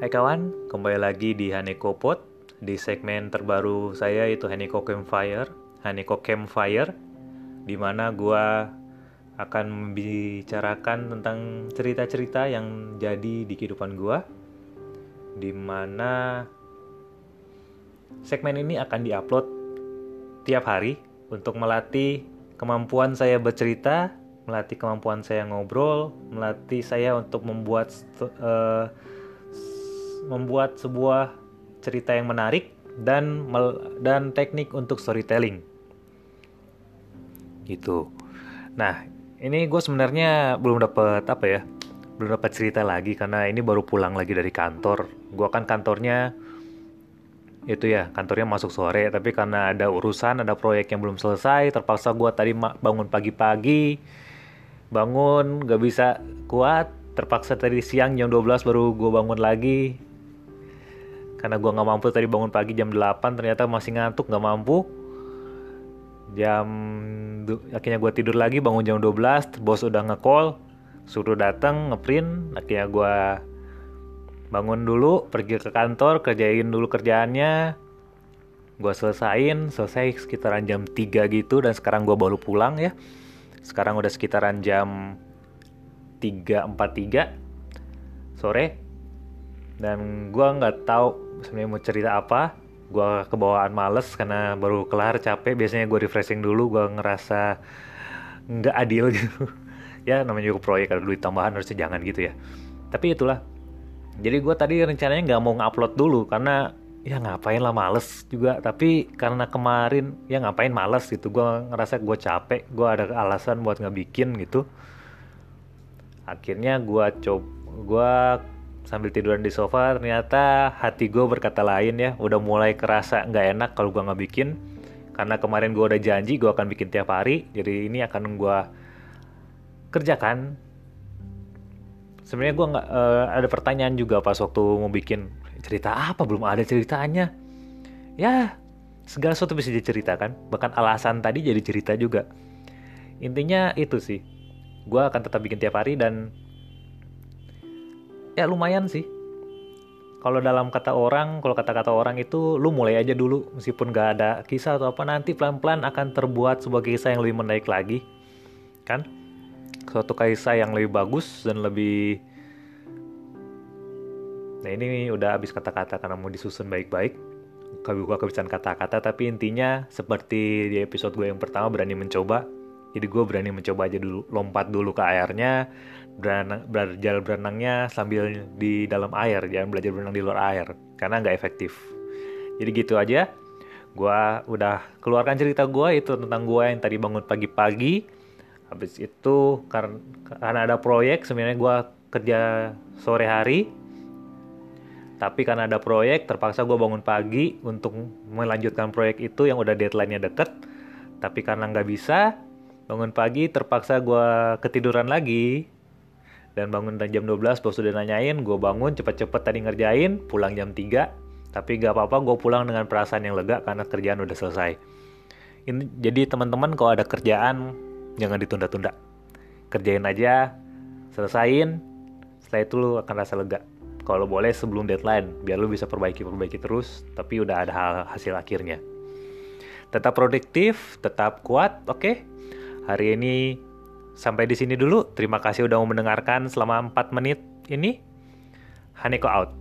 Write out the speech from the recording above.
Hai kawan, kembali lagi di Haneko Pod di segmen terbaru saya itu Haneko Campfire, Haneko Campfire di mana gua akan membicarakan tentang cerita-cerita yang jadi di kehidupan gua di mana segmen ini akan diupload tiap hari untuk melatih kemampuan saya bercerita, melatih kemampuan saya ngobrol, melatih saya untuk membuat uh, membuat sebuah cerita yang menarik dan dan teknik untuk storytelling. Gitu. Nah, ini gue sebenarnya belum dapat apa ya? Belum dapat cerita lagi karena ini baru pulang lagi dari kantor. Gue kan kantornya itu ya kantornya masuk sore tapi karena ada urusan ada proyek yang belum selesai terpaksa gue tadi bangun pagi-pagi bangun gak bisa kuat terpaksa tadi siang jam 12 baru gue bangun lagi karena gue nggak mampu tadi bangun pagi jam 8 ternyata masih ngantuk nggak mampu. Jam akhirnya gue tidur lagi bangun jam 12 bos udah nge-call suruh datang ngeprint. Akhirnya gue bangun dulu pergi ke kantor kerjain dulu kerjaannya. Gue selesain selesai sekitaran jam 3 gitu dan sekarang gue baru pulang ya. Sekarang udah sekitaran jam 3.43 sore dan gue nggak tahu sebenarnya mau cerita apa. Gue kebawaan males karena baru kelar capek. Biasanya gue refreshing dulu gue ngerasa nggak adil gitu. Ya namanya juga proyek ada duit tambahan harusnya jangan gitu ya. Tapi itulah. Jadi gue tadi rencananya nggak mau ngupload dulu karena ya ngapain lah males juga. Tapi karena kemarin ya ngapain males gitu. Gue ngerasa gue capek gue ada alasan buat nggak bikin gitu. Akhirnya gue coba gue sambil tiduran di sofa ternyata hati gue berkata lain ya. Udah mulai kerasa nggak enak kalau gue nggak bikin. Karena kemarin gue udah janji gue akan bikin tiap hari jadi ini akan gue kerjakan. Sebenarnya gue nggak uh, ada pertanyaan juga pas waktu mau bikin. Cerita apa? Belum ada ceritanya. Ya segala sesuatu bisa diceritakan. Bahkan alasan tadi jadi cerita juga. Intinya itu sih. Gue akan tetap bikin tiap hari dan ya lumayan sih kalau dalam kata orang, kalau kata-kata orang itu lu mulai aja dulu meskipun gak ada kisah atau apa nanti pelan-pelan akan terbuat sebuah kisah yang lebih menarik lagi. Kan? Suatu kisah yang lebih bagus dan lebih Nah, ini udah habis kata-kata karena mau disusun baik-baik. Kalau gua kebiasaan kata-kata tapi intinya seperti di episode gue yang pertama berani mencoba. Jadi gue berani mencoba aja dulu, lompat dulu ke airnya, berenang, belajar berenangnya sambil di dalam air jangan belajar berenang di luar air karena nggak efektif. Jadi gitu aja gue udah keluarkan cerita gue itu tentang gue yang tadi bangun pagi-pagi. Habis itu karena, karena ada proyek sebenarnya gue kerja sore hari. Tapi karena ada proyek terpaksa gue bangun pagi untuk melanjutkan proyek itu yang udah deadline-nya deket. Tapi karena nggak bisa bangun pagi terpaksa gue ketiduran lagi. Dan bangun jam 12 bos sudah nanyain gue bangun cepet-cepet tadi ngerjain pulang jam 3 tapi gak apa-apa gue pulang dengan perasaan yang lega karena kerjaan udah selesai. Ini jadi teman-teman kalau ada kerjaan jangan ditunda-tunda. Kerjain aja selesain setelah itu lu akan rasa lega. Kalau boleh sebelum deadline biar lu bisa perbaiki-perbaiki terus tapi udah ada hasil akhirnya. Tetap produktif tetap kuat oke? okay? Hari ini Sampai di sini dulu. Terima kasih udah mau mendengarkan selama 4 menit ini. Haneko out.